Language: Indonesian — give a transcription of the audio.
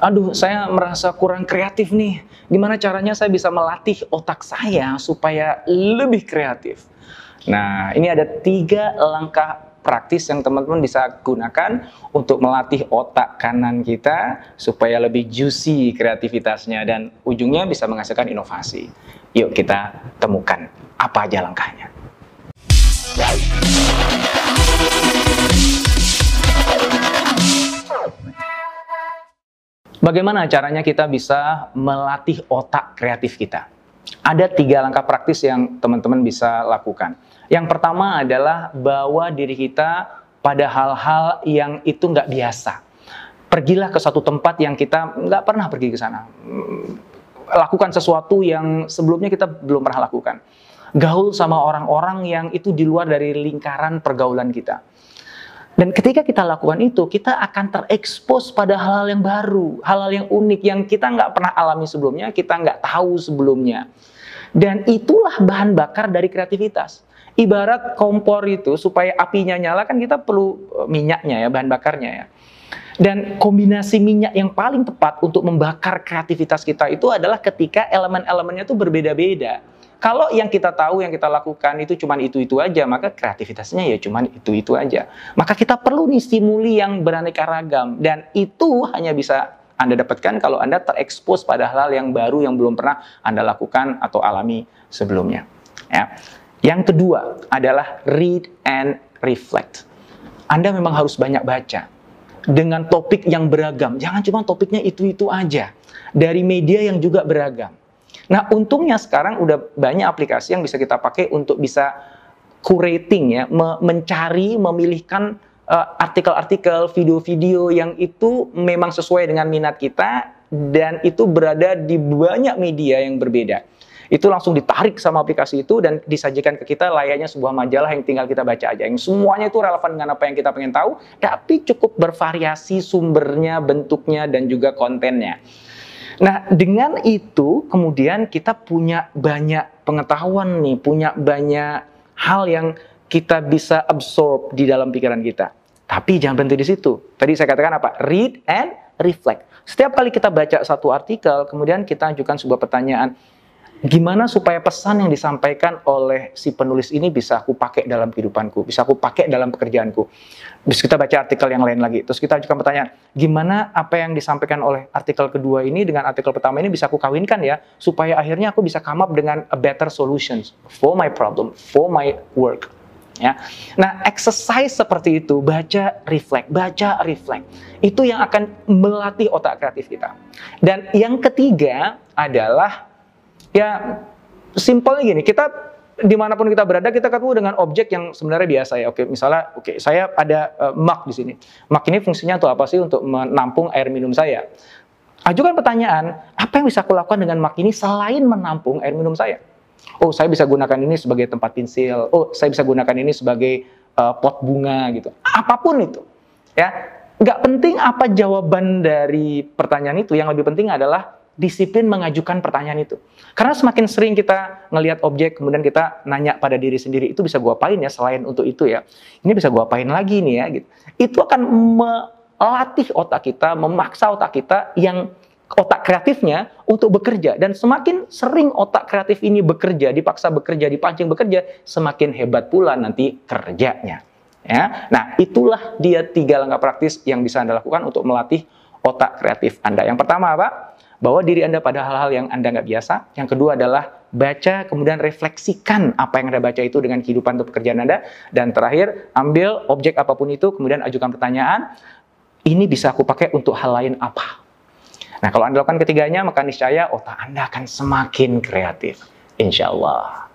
aduh saya merasa kurang kreatif nih. Gimana caranya saya bisa melatih otak saya supaya lebih kreatif? Nah, ini ada tiga langkah praktis yang teman-teman bisa gunakan untuk melatih otak kanan kita supaya lebih juicy kreativitasnya dan ujungnya bisa menghasilkan inovasi. Yuk kita temukan apa aja langkahnya. Bagaimana caranya kita bisa melatih otak kreatif kita? Ada tiga langkah praktis yang teman-teman bisa lakukan. Yang pertama adalah bawa diri kita pada hal-hal yang itu nggak biasa. Pergilah ke satu tempat yang kita nggak pernah pergi ke sana. Lakukan sesuatu yang sebelumnya kita belum pernah lakukan. Gaul sama orang-orang yang itu di luar dari lingkaran pergaulan kita dan ketika kita lakukan itu, kita akan terekspos pada hal-hal yang baru, hal-hal yang unik yang kita nggak pernah alami sebelumnya, kita nggak tahu sebelumnya. Dan itulah bahan bakar dari kreativitas. Ibarat kompor itu supaya apinya nyala kan kita perlu eh, minyaknya ya, bahan bakarnya ya. Dan kombinasi minyak yang paling tepat untuk membakar kreativitas kita itu adalah ketika elemen-elemennya itu berbeda-beda. Kalau yang kita tahu, yang kita lakukan itu cuma itu-itu aja, maka kreativitasnya ya cuma itu-itu aja. Maka kita perlu nih stimuli yang beraneka ragam dan itu hanya bisa Anda dapatkan kalau Anda terekspos pada hal-hal yang baru yang belum pernah Anda lakukan atau alami sebelumnya. Ya. Yang kedua adalah read and reflect. Anda memang harus banyak baca dengan topik yang beragam. Jangan cuma topiknya itu-itu aja. Dari media yang juga beragam. Nah, untungnya sekarang udah banyak aplikasi yang bisa kita pakai untuk bisa curating ya, mencari, memilihkan eh, artikel-artikel, uh, video-video yang itu memang sesuai dengan minat kita dan itu berada di banyak media yang berbeda. Itu langsung ditarik sama aplikasi itu dan disajikan ke kita layaknya sebuah majalah yang tinggal kita baca aja. Yang semuanya itu relevan dengan apa yang kita pengen tahu, tapi cukup bervariasi sumbernya, bentuknya, dan juga kontennya. Nah, dengan itu kemudian kita punya banyak pengetahuan nih, punya banyak hal yang kita bisa absorb di dalam pikiran kita. Tapi jangan berhenti di situ. Tadi saya katakan apa? Read and reflect. Setiap kali kita baca satu artikel, kemudian kita ajukan sebuah pertanyaan, gimana supaya pesan yang disampaikan oleh si penulis ini bisa aku pakai dalam kehidupanku, bisa aku pakai dalam pekerjaanku. Bisa kita baca artikel yang lain lagi. Terus kita ajukan pertanyaan, gimana apa yang disampaikan oleh artikel kedua ini dengan artikel pertama ini bisa aku kawinkan ya, supaya akhirnya aku bisa come up dengan a better solutions for my problem, for my work. Ya. Nah, exercise seperti itu, baca, reflect, baca, reflect. Itu yang akan melatih otak kreatif kita. Dan yang ketiga adalah Ya, simpelnya gini, kita di mana pun kita berada kita ketemu dengan objek yang sebenarnya biasa ya. Oke, misalnya, oke, saya ada uh, mug di sini. Mug ini fungsinya untuk apa sih? Untuk menampung air minum saya. Ajukan pertanyaan, apa yang bisa aku lakukan dengan mug ini selain menampung air minum saya? Oh, saya bisa gunakan ini sebagai tempat pensil. Oh, saya bisa gunakan ini sebagai uh, pot bunga gitu. Apa pun itu, ya. Nggak penting apa jawaban dari pertanyaan itu. Yang lebih penting adalah disiplin mengajukan pertanyaan itu. Karena semakin sering kita ngelihat objek, kemudian kita nanya pada diri sendiri, itu bisa gua apain ya selain untuk itu ya. Ini bisa gua apain lagi nih ya gitu. Itu akan melatih otak kita, memaksa otak kita yang otak kreatifnya untuk bekerja dan semakin sering otak kreatif ini bekerja, dipaksa bekerja, dipancing bekerja, semakin hebat pula nanti kerjanya. Ya. Nah, itulah dia tiga langkah praktis yang bisa Anda lakukan untuk melatih otak kreatif Anda. Yang pertama apa? Bawa diri Anda pada hal-hal yang Anda nggak biasa. Yang kedua adalah baca, kemudian refleksikan apa yang Anda baca itu dengan kehidupan atau pekerjaan Anda. Dan terakhir, ambil objek apa pun itu, kemudian ajukan pertanyaan, ini bisa aku pakai untuk hal lain apa? Nah, kalau Anda lakukan ketiganya, maka niscaya otak Anda akan semakin kreatif. Insya Allah.